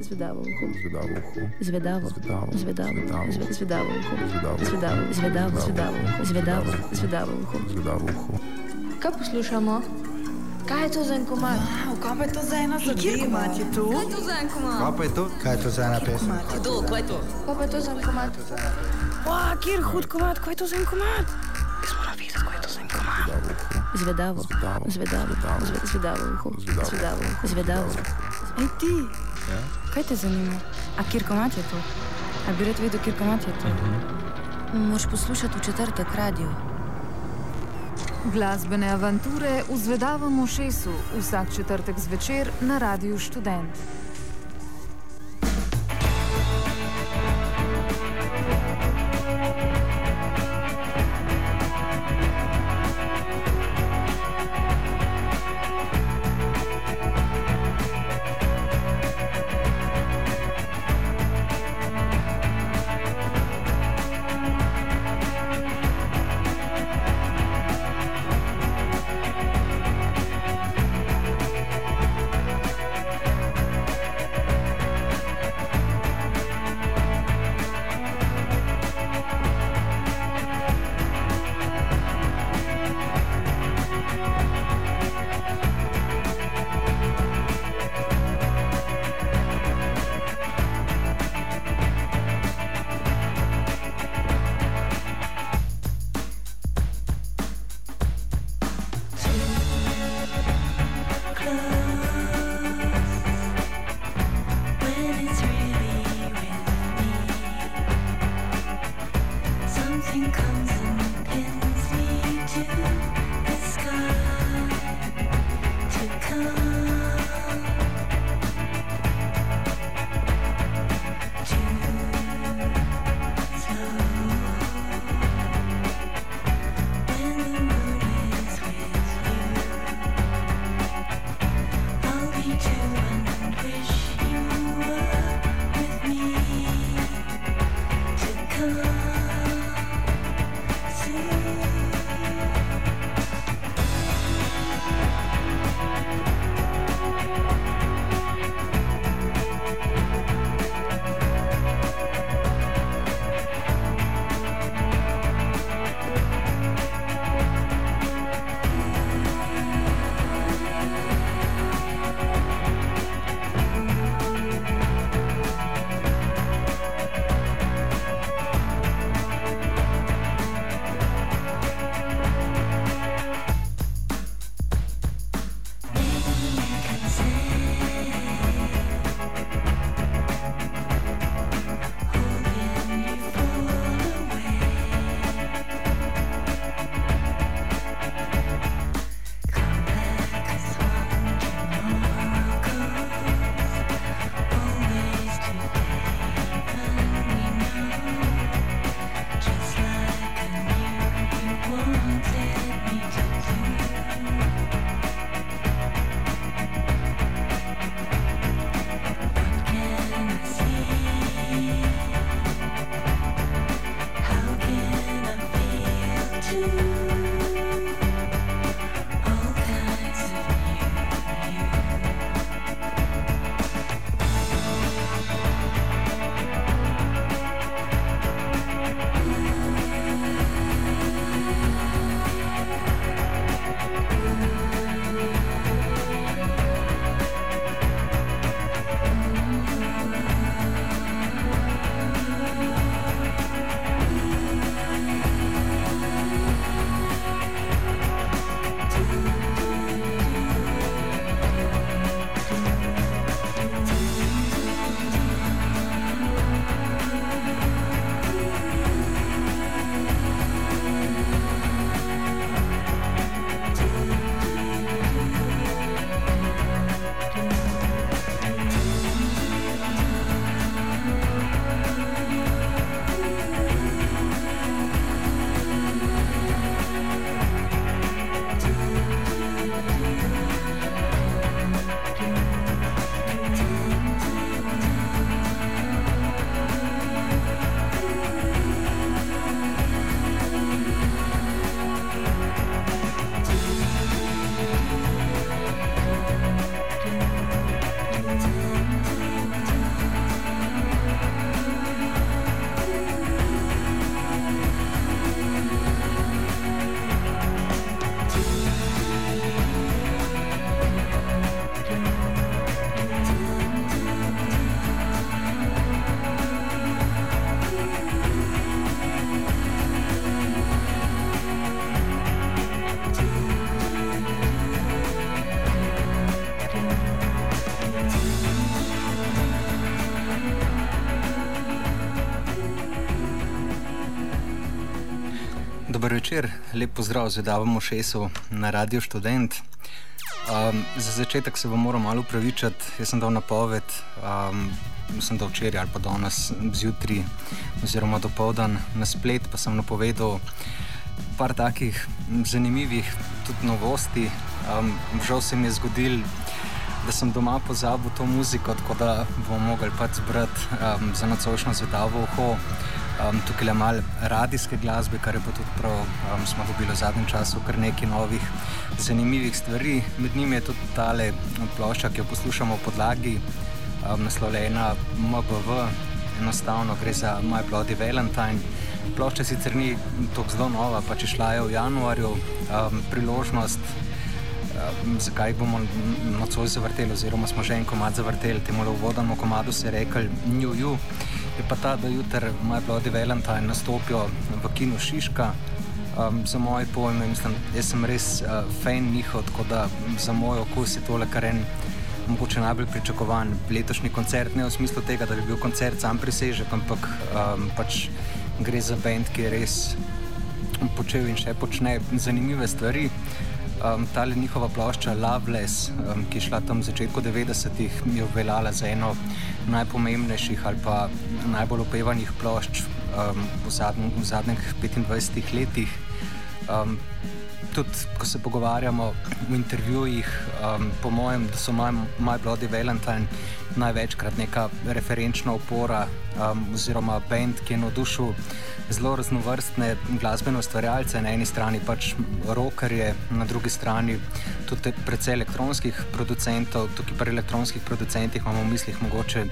Zvedavo uho. Zvedavo uho. Zvedavo. Zvedavo. Zvedavo. Zvedavo. Zve- Zvedavo uho. Zvedavo. Zvedavo. Zvedavo. Zvedavo uho. Zvedavo. Zvedavo uho. Zvedavo uho. Kaj poslušamo? Kaj je to za en komad? Wow, kaj pa je to za ena zadeva? Kjer komat je to? Kaj je to za en komad? Kaj pa je to? Kaj je to za ena pesem? Kdo, kaj je to? Kaj pa je to za en komad? Wow, kjer hud komat, kaj je to za en komat? Jaz moram vedeti, kaj je to za en komat. Zvedavo uho. Zvedavo. Zvedavo. Zvedavo. Zvedavo. Zve- Zvedavo uho. Zvedavo. Zvedavo uho. Zvedavo. Ej ti, Ja? kaj te zanima? A kjer komat je to? A bi rad vedel, kjer komat je to? Moš poslušati v četrtek radio. Glasbene avanture v Zvedavem ušesu vsak četrtek zvečer na Radiu Študent. Večer, lep pozdrav, zvedavamo šesu na Radio Student. Um, za začetek se vam moram malo upravičiti. Jaz sem dal napoved, um, sem dal včeraj ali pa danes zjutraj, oziroma do povdan na splet, pa sem napovedal par takih zanimivih tudi novosti. Um, žal se mi je zgodil, da sem doma pozabil to muziko, tako da bomo mogli pač zbrati um, za nocojšnjo zvedavo uho. Um, tukaj je malo radijske glasbe, kar je pa tudi prav, um, smo dobili v zadnjem času kar nekaj novih, zanimivih stvari. Med njimi je tudi tale plošča, ki jo poslušamo v podlagi, um, naslovljena MBV, enostavno gre za My Bloody Valentine. Plošča sicer ni tako zelo nova, pač šla je v januarju, um, priložnost. Zakaj bomo nocoj zavrteli, oziroma smo že en komad zavrteli, temu le uvodnemu komadu se je rekel New You je pa ta, da jutri My Bloody Valentine nastopijo v kinu Šiška. Um, za moje pojme, mislim, jaz sem res uh, fan njihov, tako da za moj okus je tole kar en mogoče najbolj pričakovan letošnji koncert. Ne v smislu tega, da bi bil koncert sam prisežek, ampak um, pač gre za bend, ki je res počel in še počne zanimive stvari. Um, ta njihova plošča Loveless, um, ki je šla tam v začetku 90-ih, je veljala za eno najpomembnejših ali pa najbolj opevanih plošč um, v, zadnj, v zadnjih 25 letih. Um, tudi, ko se pogovarjamo v intervjujih, um, po mojem, da so My, My Bloody Valentine največkrat neka referenčna opora um, oziroma bend, ki je navdušil zelo raznovrstne glasbene ustvarjalce, na eni strani pač rockerje, na drugi strani tudi precej elektronskih producentov. Tukaj pri elektronskih producentih imamo v mislih mogoče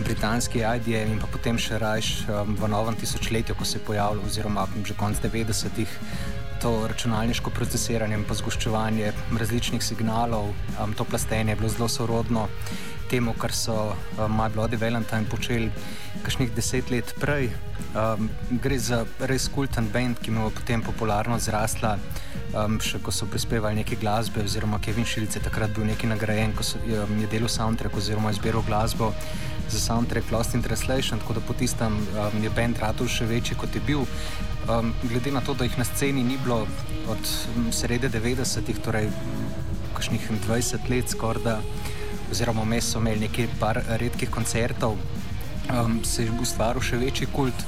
britanski IDE in pa potem še rajš um, v novem tisočletju, ko se je pojavil, oziroma že konc 90-ih. To računalniško procesiranje in zgoščevanje različnih signalov, um, to plastenje je bilo zelo sorodno temu, kar so um, My Bloody Valentine počeli kakšnih deset let prej. Um, gre za res kulten band, ki mu je potem popularno zrasla, um, še ko so prispevali neke glasbe, oziroma Kevin Šilic je takrat bil neki nagrajen, ko so, um, je delal soundtrack oziroma izbiral glasbo za soundtrack Lost in Translation, tako da po tistem um, je band Ratul še večji kot je bil. Um, glede na to, da jih na sceni ni bilo od srede 90-ih, torej kakšnih 20 let skorda oziroma vmes so imeli nekaj par redkih koncertov, um, se je ustvaril še večji kult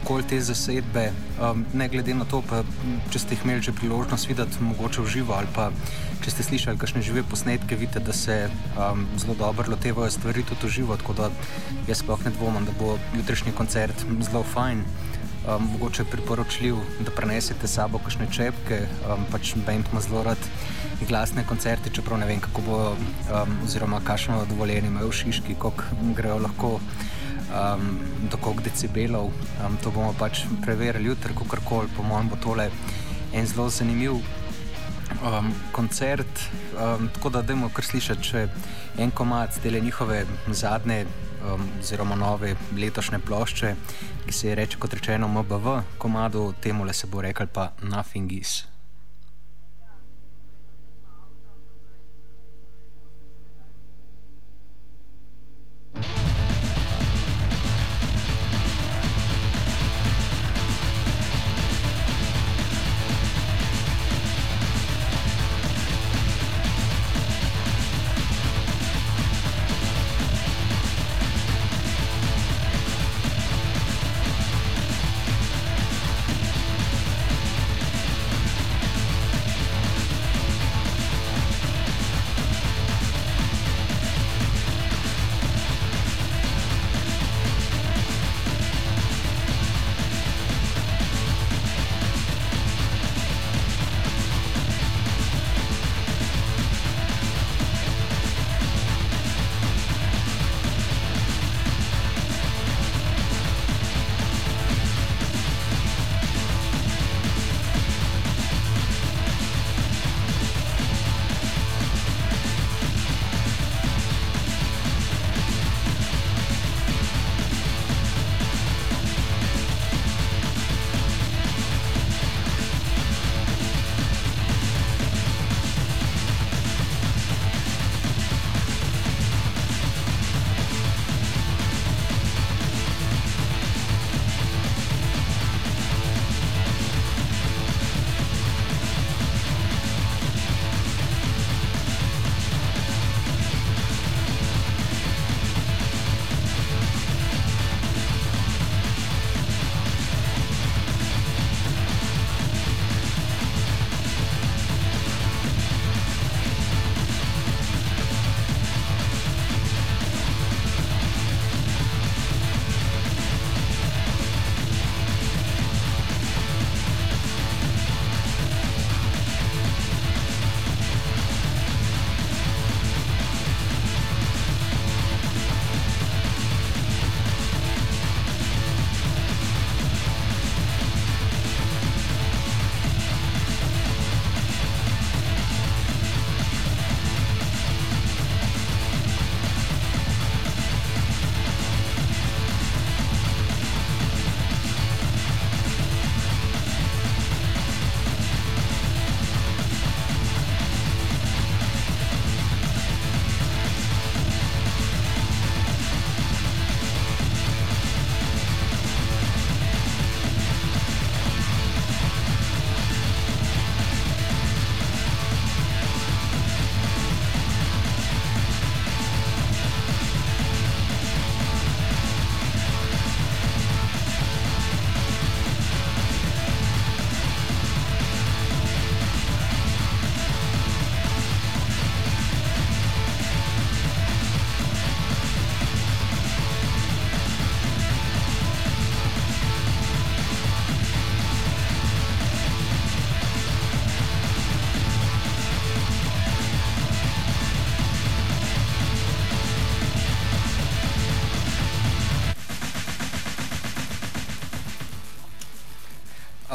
okoli te zasedbe. Um, ne glede na to, pa, če ste imeli že priložnost videti, mogoče v živo ali pa če ste slišali kakšne žive posnetke, vidite, da se um, zelo dobro lotevajo stvari tudi v živo. Tako da jaz sploh ne dvomim, da bo jutrišnji koncert zelo fajn. Um, mogoče priporočljiv, da prenesete s sabo kakšne čepke, um, pač Bend ima zelo rad glasne koncerte, čeprav ne vem, kako bo, um, oziroma kakšno dovoljenje imajo v Šiški, kako grejo lahko um, do koliko decibelov. Um, to bomo pač preverili jutri, kako koli, po mojem, bo tole en zelo zanimiv um, koncert. Um, tako da, dajmo kar slišati, če en komat te njihove zadnje. Um, oziroma, nove letošnje plošče, ki se je reče, kot rečeno, MBV, komadu, temu le se bo rekel pa Nothing is.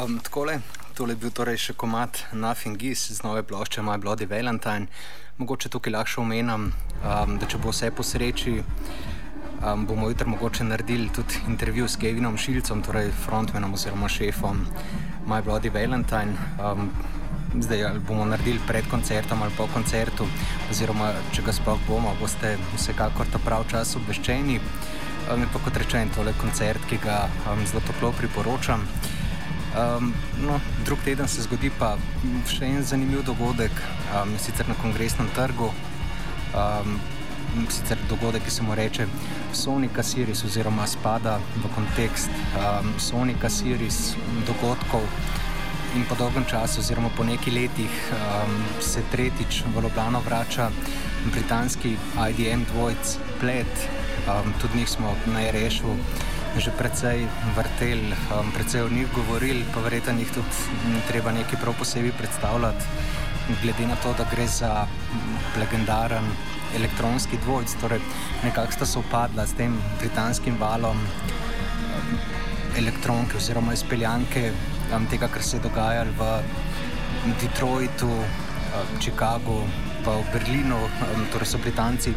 Um, takole, tole je bil torej še komat Nothing Is z nove plošče My Bloody Valentine. Mogoče tukaj lahko omenim, um, da če bo vse po sreči, um, bomo jutri mogoče naredili tudi intervju s Kevinom Šilcem, torej frontmenom oziroma šefom My Bloody Valentine. Um, zdaj bomo naredili pred koncertom ali po koncertu, oziroma če ga sploh bomo, boste vsekakor ta prav čas obveščeni. Um, pa kot rečeno, tole koncert, ki ga um, zelo toplo priporočam. Um, no, drug teden se zgodi pa še en zanimiv dogodek, um, sicer na kongresnem trgu. Um, sicer dogodek, ki se mu reče Sonika Series, oziroma spada v kontekst um, Sonika Series dogodkov. In po dolgem času, oziroma po nekaj letih, um, se tretjič v Ljubljano vrača britanski IDM dvojc Plet. Um, tudi njih smo na Rešu že precej vrtel, um, precej o njih govorili, pa verjetno jih tudi ni treba nekaj prav posebej predstavljati. Glede na to, da gre za legendaren elektronski dvojc, torej nekako sta se upadla s tem britanskim valom um, elektronke oziroma izpeljanke um, tega, kar se je dogajalo v Detroitu, um, Chicagu, pa v Berlinu, um, torej so Britanci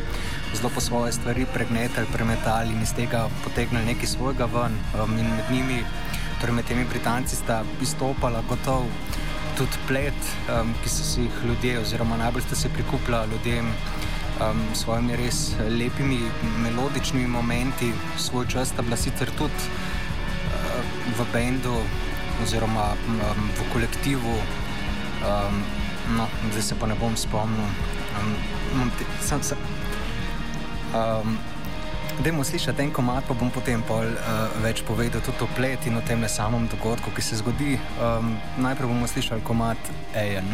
zelo po svoje stvari pregnetali, premetali in iz tega potegnili nekaj svojega ven. Um, in med njimi, torej med temi Britanci, sta izstopala gotovo tudi plet, um, ki so si jih ljudje, oziroma najbolj sta se prikupila ljudem um, s svojimi res lepimi melodičnimi momenti, svoj čas sta bila sicer tudi uh, v bendu oziroma um, v kolektivu. Um, no, zdaj se pa ne bom spomnil. Um, sam, sam, Um, Dajmo slišati en komat, pa bom potem pol, uh, več povedal tudi o plet in o tem samem dogodku, ki se zgodi. Um, najprej bomo slišali komat Ajen.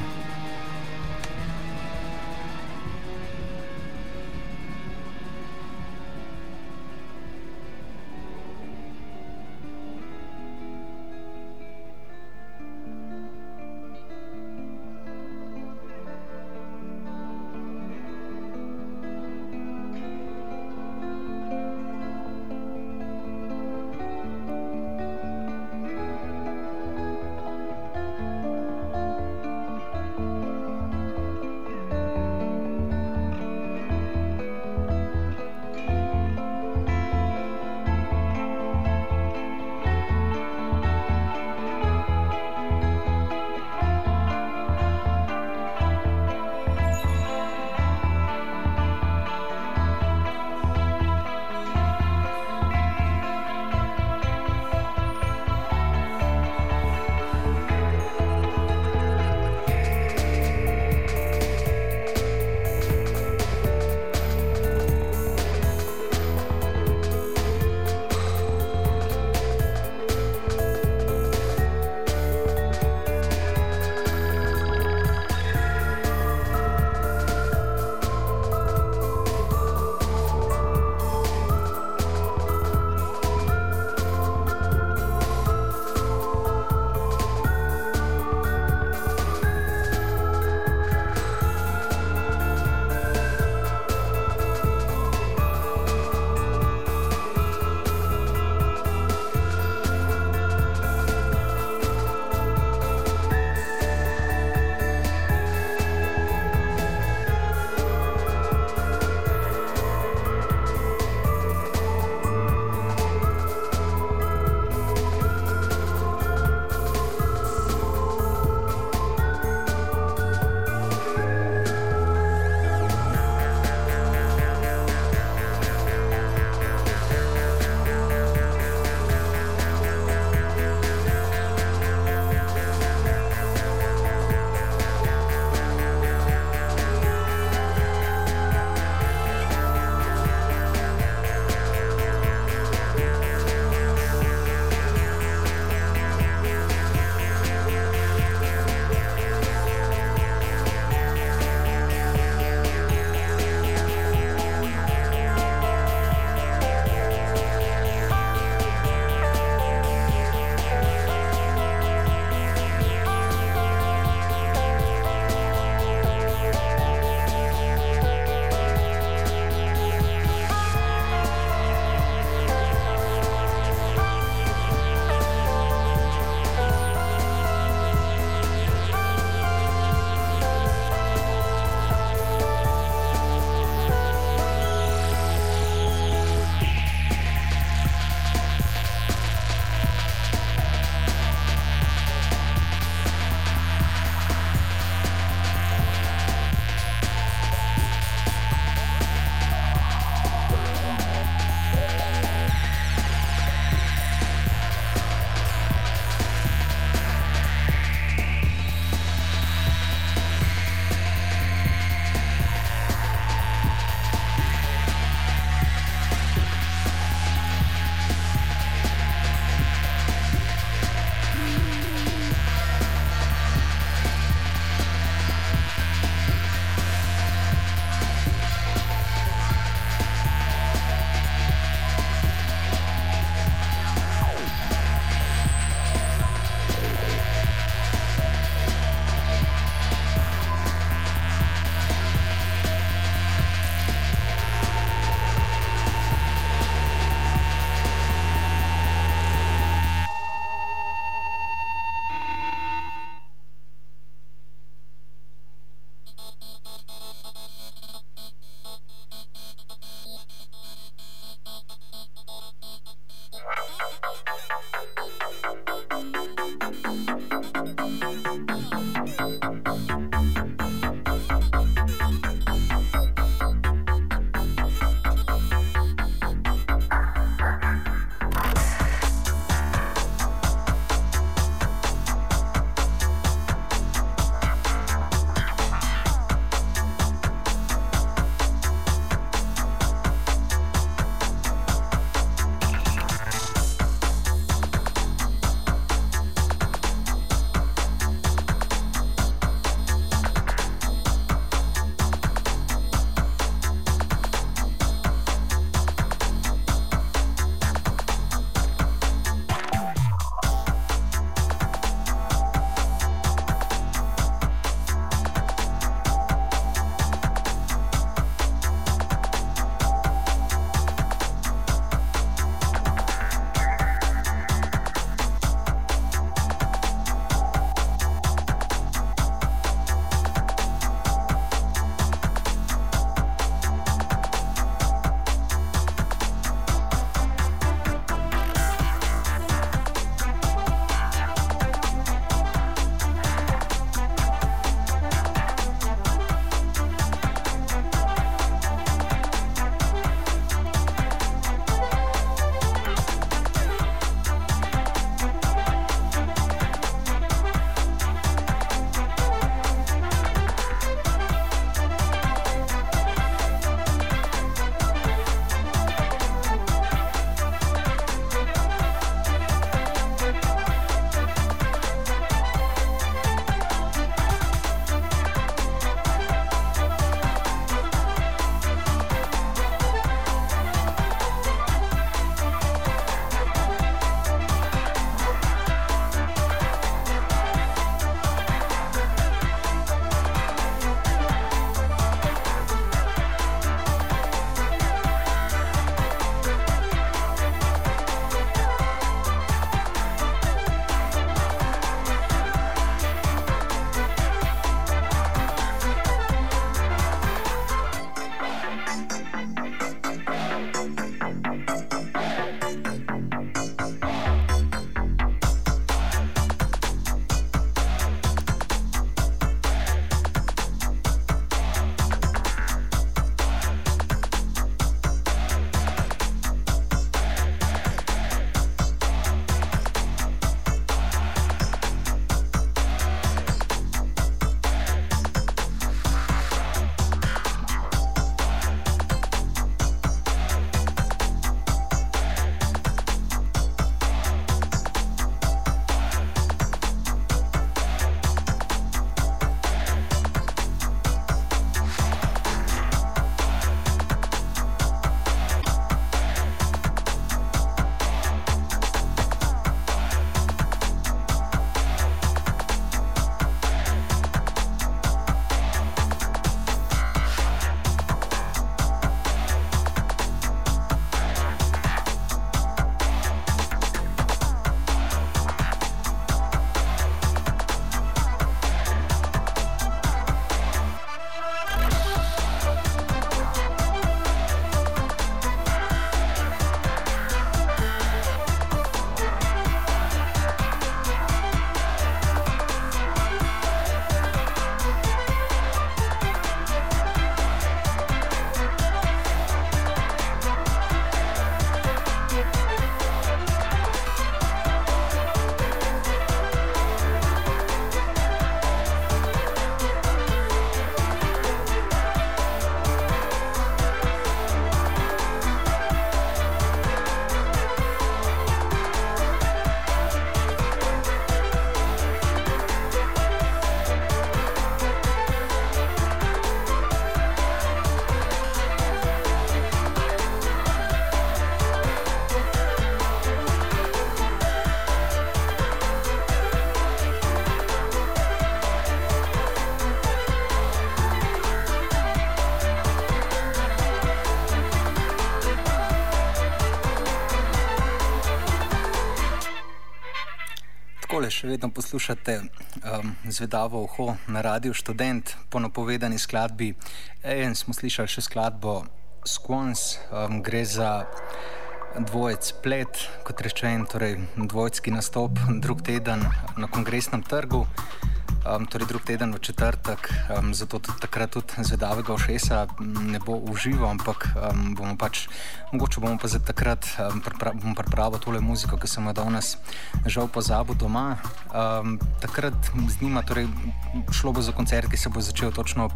Takole še vedno poslušate um, zvedavo uho na radiju študent po napovedani skladbi. En smo slišali še skladbo Squons, um, gre za dvojec plet, kot rečem, torej dvojski nastop drug teden na kongresnem trgu um, torej drug teden v četrtek, um, zato tudi takrat tudi zvedavega ošesa ne bo užival, ampak um, bomo pač, mogoče bomo pa za takrat um, pripra tole muziko, ki sem jo danes žal pozabil doma. Um, takrat z njima, torej šlo bo za koncert, ki se bo začel točno ob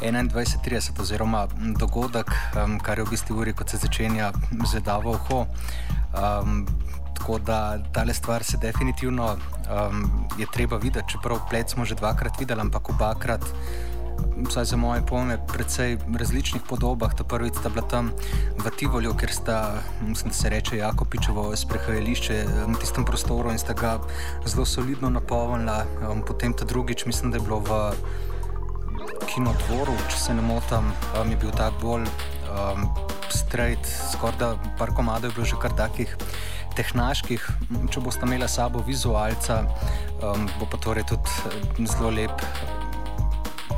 21.30 oziroma dogodek, um, kar je v bistvu uri, kot se začenja zvedavo uho. Um, Tako da ta stvar se definitivno um, je treba videti, čeprav plet smo že dvakrat videli, ampak obakrat, vsaj za moje pojme, predvsej različnih podobah. Ta prvič sta bila tam v Tivolju, ker sta, mislim, se reče Jakopičevo sprehajališče v tistem prostoru in sta ga zelo solidno napolnila. Um, potem ta drugič, mislim, da je bilo v kinodvoru, če se ne motim, um, je bil tak bolj um, straight, skoraj da par komadov je bilo že kar takih tehnaških, če boste imeli sabo vizualca, um, bo pa torej tudi eh, zelo lep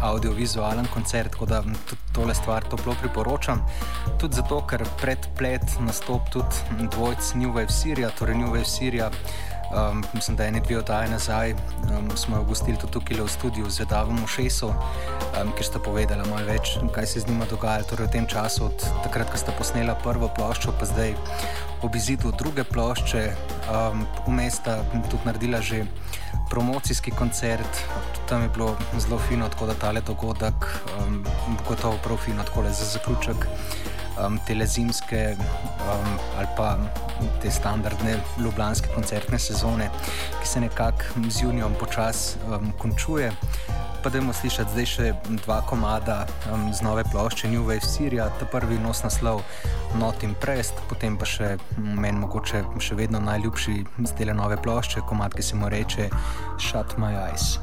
audiovizualen koncert, tako da tudi tole stvar toplo priporočam. Tudi zato, ker predplet nastop tudi dvojc New Wave Syria, torej New Wave Syria. Um, mislim, da je ene dve oddaje nazaj, um, smo jo gostili tudi tukaj v studiu z Davom Šesom, um, ki sta povedala malo več, kaj se z njima dogaja. Torej, v tem času, od takrat, ko sta posnela prvo ploščo, pa zdaj ob izidu druge plošče, um, vmes sta tudi naredila že promocijski koncert, tam je bilo zelo fino, tako da tale dogodek um, gotovo prav fino, tako da za zaključek um, te zimske um, ali pa te standardne ljubljanske koncertne sezone, ki se nekako z junijem počasi um, končuje. Pa da imamo slišati zdaj še dva komada um, z nove plošče New Wave Syria, ta prvi nos naslov Not Impressed, potem pa še meni mogoče še vedno najljubši z tele nove plošče, komad, ki se mu reče Shut My Eyes.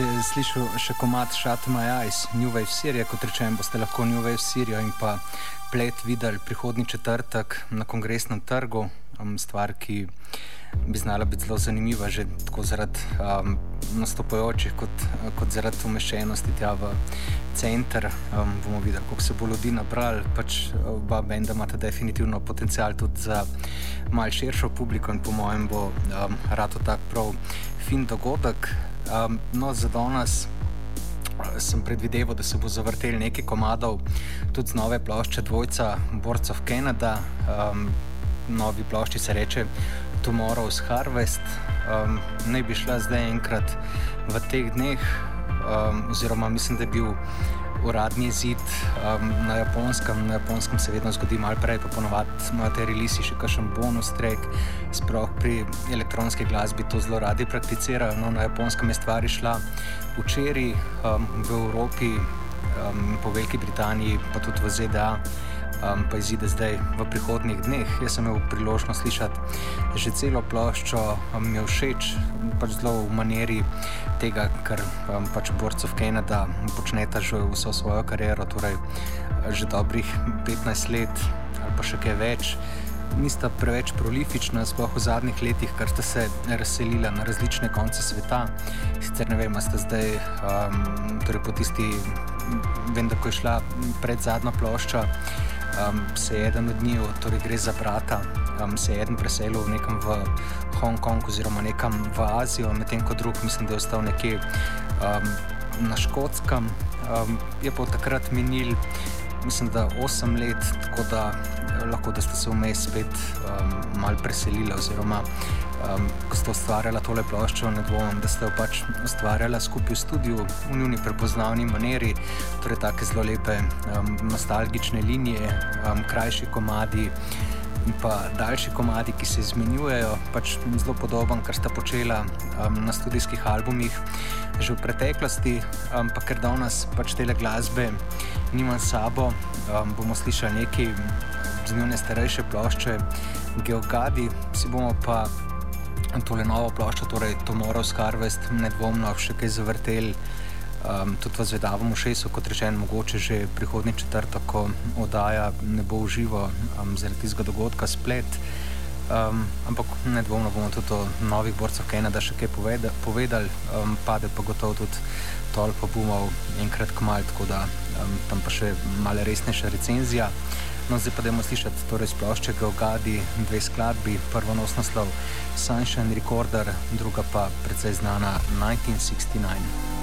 Se je slišal še komat Shut My Eyes, New Wave Syria, kot rečem, boste lahko New Wave Syria in pa plet videli prihodni četrtek na kongresnem trgu, um, stvar, ki bi znala biti zelo zanimiva, že tako zaradi um, nastopajočih, kot, kot zaradi umeščenosti tja v center. Um, bomo videli, kako se bo ljudi nabrali. Pač oba benda imata definitivno potencial tudi za malce širšo publiko in po mojem bo um, rado tak prav fin dogodek. Um, no, za danes sem predvideval, da se bo zavrtel nekaj komadov, tudi z nove plošče Dvojca, Borca of Canada, um, novi plošči se reče Tomorrow's Harvest. Um, naj bi šla zdaj enkrat v teh dneh, um, oziroma mislim, da je bil uradni zid um, na japonskem. Na japonskem se vedno zgodi malo prej, pa ponovadi imajo te release še kakšen bonus trek, sploh pri elektronski glasbi to zelo radi prakticirajo. No, na japonskem je stvar šla včeraj, um, v Evropi, um, po Veliki Britaniji, pa tudi v ZDA um, pa izide zdaj v prihodnih dneh. Jaz sem imel priložnost slišati že celo ploščo, um, mi je všeč, pač zelo v maniri tega, kar um, pač borcev Kanada počneta že vso svojo kariero, torej že dobrih 15 let ali pa še kaj več. Nista preveč prolifična, sploh v zadnjih letih, ker sta se razselila na različne konce sveta. Sicer ne vem, sta zdaj, um, torej po tisti, vem, da ko je šla pred zadnjo ploščo, um, se je eden od njih, torej gre za brata, um, se je eden preselil nekam v Hongkong oziroma nekam v Azijo, medtem ko drug mislim, da je ostal nekje um, na Škotskem. Um, je pa takrat minil, mislim, da 8 let, tako da lahko da ste se vmes spet um, mal preselili oziroma um, ko ste ustvarjali tole ploščo, ne dvomim, da ste jo pač ustvarjali skupaj v studiu v njuni prepoznavni maniri, torej tako zelo lepe um, nostalgične linije, um, krajši komadi. In pa daljši komadi, ki se izmenjujejo, pač zelo podoben, kar sta počela um, na študijskih albumih že v preteklosti, um, pa ker danes pač te glasbe nimam s sabo, um, bomo slišali nekaj z njene starejše plošče, Geogadi, si bomo pa tole novo ploščo, torej Tomorrow's Harvest, nedvomno še kaj zavrteli. Um, tudi v zvedavem šesu, kot rečeno, mogoče že prihodnji četrtek, ko oddaja ne bo uživo um, zaradi tega dogodka splet. Um, ampak nedvomno bomo tudi o novih borcih Kanada še kaj povedali, povedali um, pade pa gotovo tudi toliko bumov enkrat kmalo, tako da um, tam pa še malo resnejša recenzija. No, zdaj pa dajmo slišati torej splošče Geogadi, dve skladbi, prvo nos naslov Sunshine Recorder, druga pa precej znana 1969.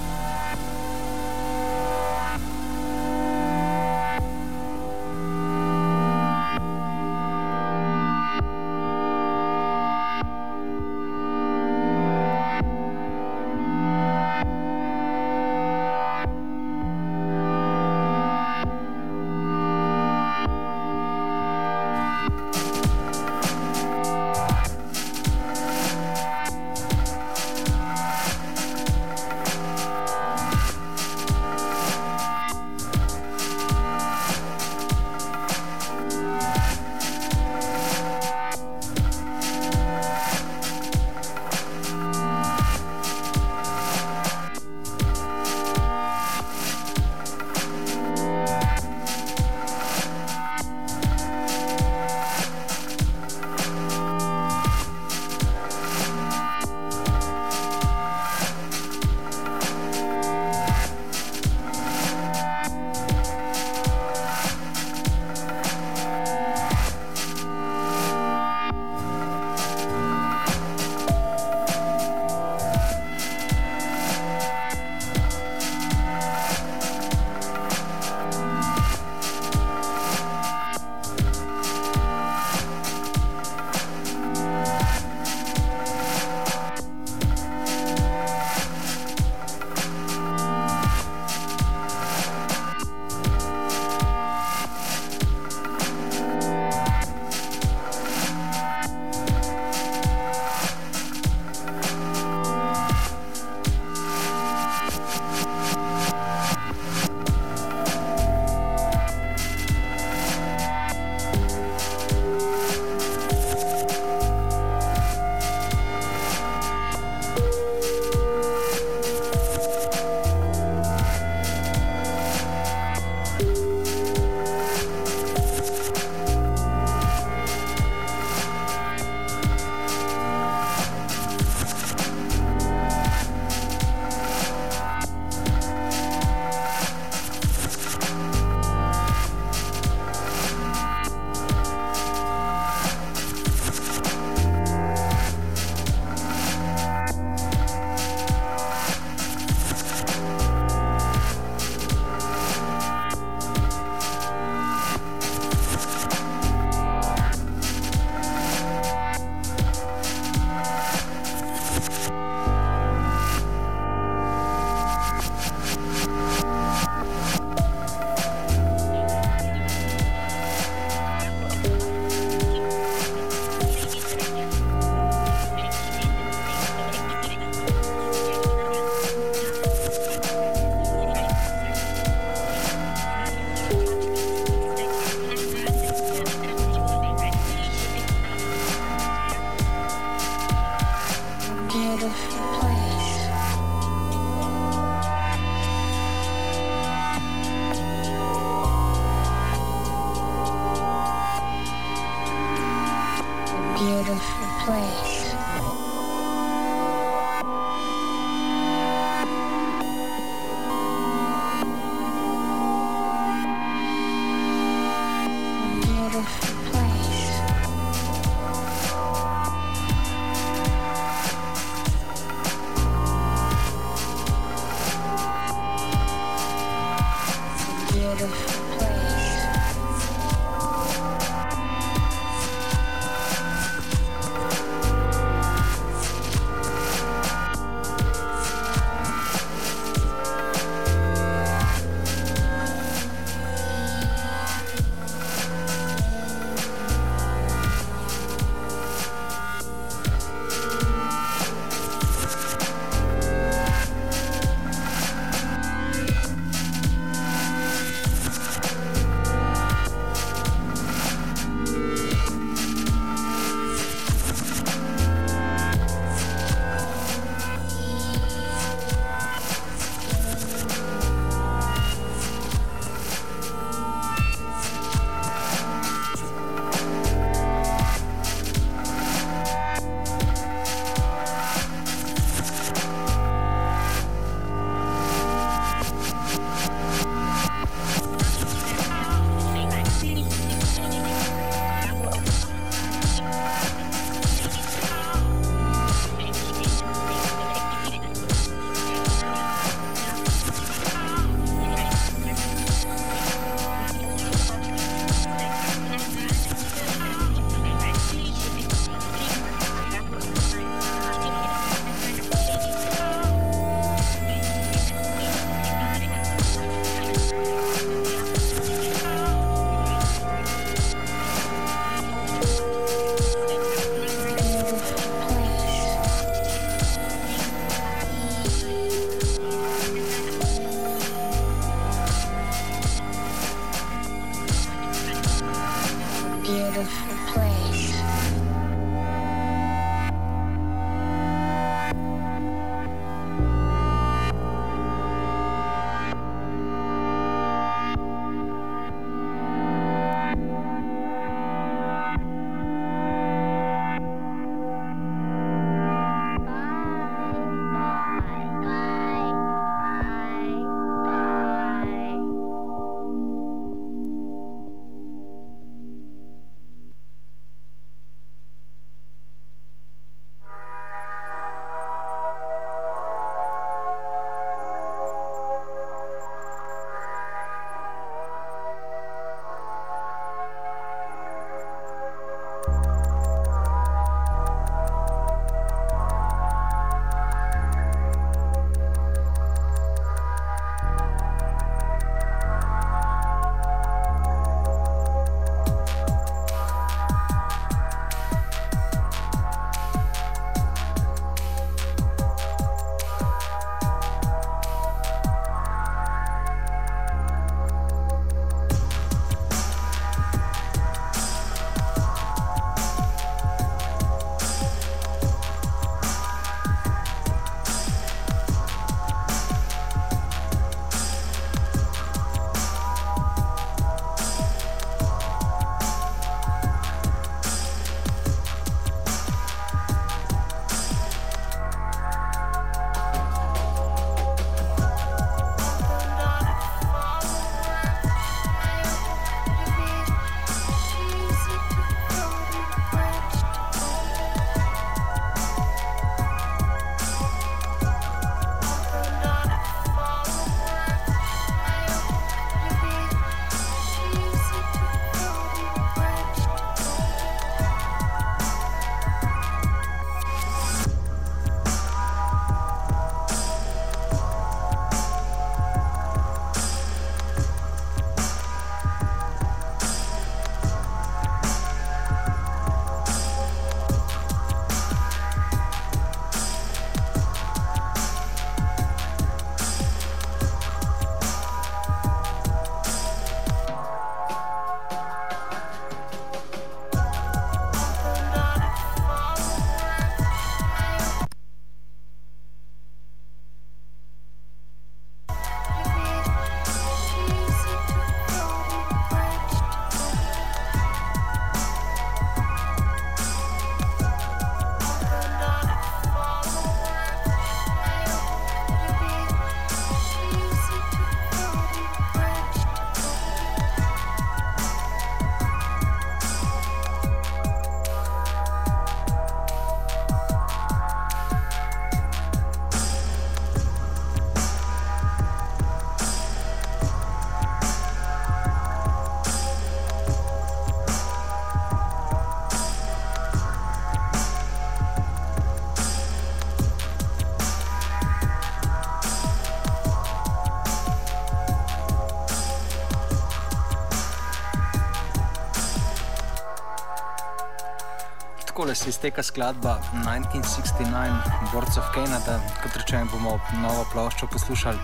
takole se izteka skladba 1969, Boards of Canada, kot rečem, bomo novo ploščo poslušali,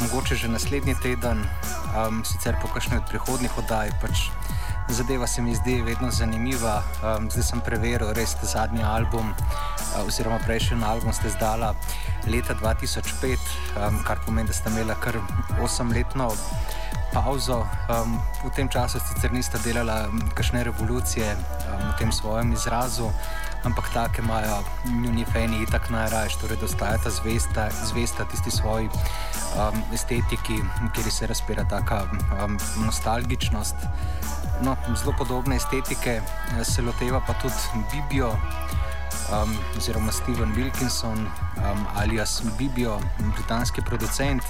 mogoče že naslednji teden, um, sicer po kakšni od prihodnih oddaj. Pač zadeva se mi zdi vedno zanimiva. Um, zdaj sem preveril, res te zadnji album, uh, oziroma prejšnji album ste zdala leta 2005, um, kar pomeni, da ste imela kar 8-letno pauzo. Um, v tem času sicer nista delala kakšne revolucije um, v tem svojem izrazu, ampak take imajo njuni fani itak najraje, torej da ostajata zvesta, zvesta tisti svoji um, estetiki, kjer se razpira taka um, nostalgičnost. No, zelo podobne estetike eh, se loteva pa tudi Bibijo. Um, oziroma Steven Wilkinson, um, alias Bibijo, britanski producent,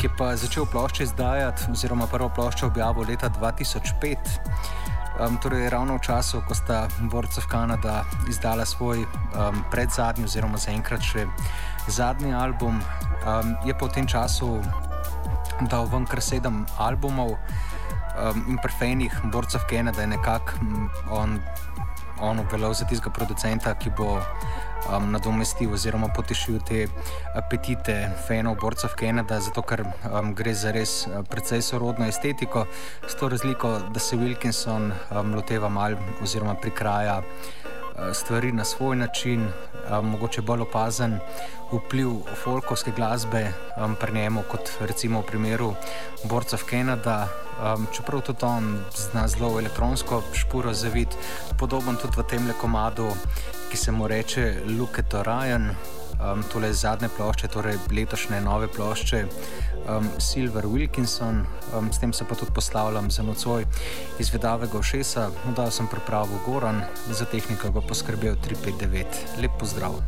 ki je začel plošče izdajati, oziroma prvo ploščo objavil leta 2005. Um, torej, ravno v času, ko sta Boards of Canada izdala svoj um, predzadnji, oziroma zaenkrat še zadnji album, um, je v tem času dal ven kar sedem albumov um, in prefejnih Boards of Canada je nekako on, on obveljal za tistega producenta, ki bo um, nadomestil oziroma potešil te apetite fanov borcev Canada, zato ker um, gre za res uh, precej sorodno estetiko, s to razliko, da se Wilkinson um, loteva mal oziroma prikraja. Uh, stvari na svoj način, um, mogoče bolj opazen vpliv folkovske glasbe pri njemu, kot recimo v primeru Borcev Canada. Um, čeprav tudi on zna zelo elektronsko špuro zavid, podoben tudi v tem le komadu, ki se mu reče Luke Torajan, um, tole zadnje plošče, torej letošnje nove plošče um, Silver Wilkinson, um, s tem se pa tudi poslavljam za nocoj izvedavega ošesa, no, da sem pripravil Goran, za tehniko bo poskrbel 359. Lep pozdrav!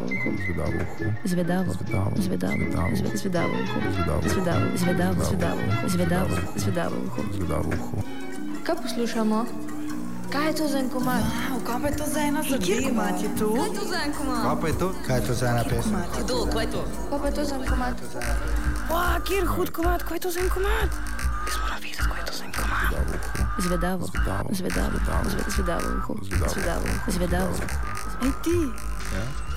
Zvedavo uho, zvedavo uho, zvedavo, Zvedavo. zvedavo, Zvedavo. zve- zvedavo uho, Zvedavo. zvedavo, zvedavo, zvedavo uho, zvedavo, zvedavo uho. zvedavo uho. Kaj poslušamo? Kaj je to za en komad? Kaj pa je to za ena zadeva? Kjer komat je to? Kaj je to za en komad? Kaj pa je to? Kaj je to za ena pesem? Kdo, kaj je to? Kaj pa je to za en komad? Wow, kjer hud komat, kaj je to za en komat? Jaz moram vedeti, kaj je to za en komat. Zvedavo, Zvedavo. zvedavo, zve- zvedavo uho, Zvedavo. zvedavo, zvedavo. Ej ti,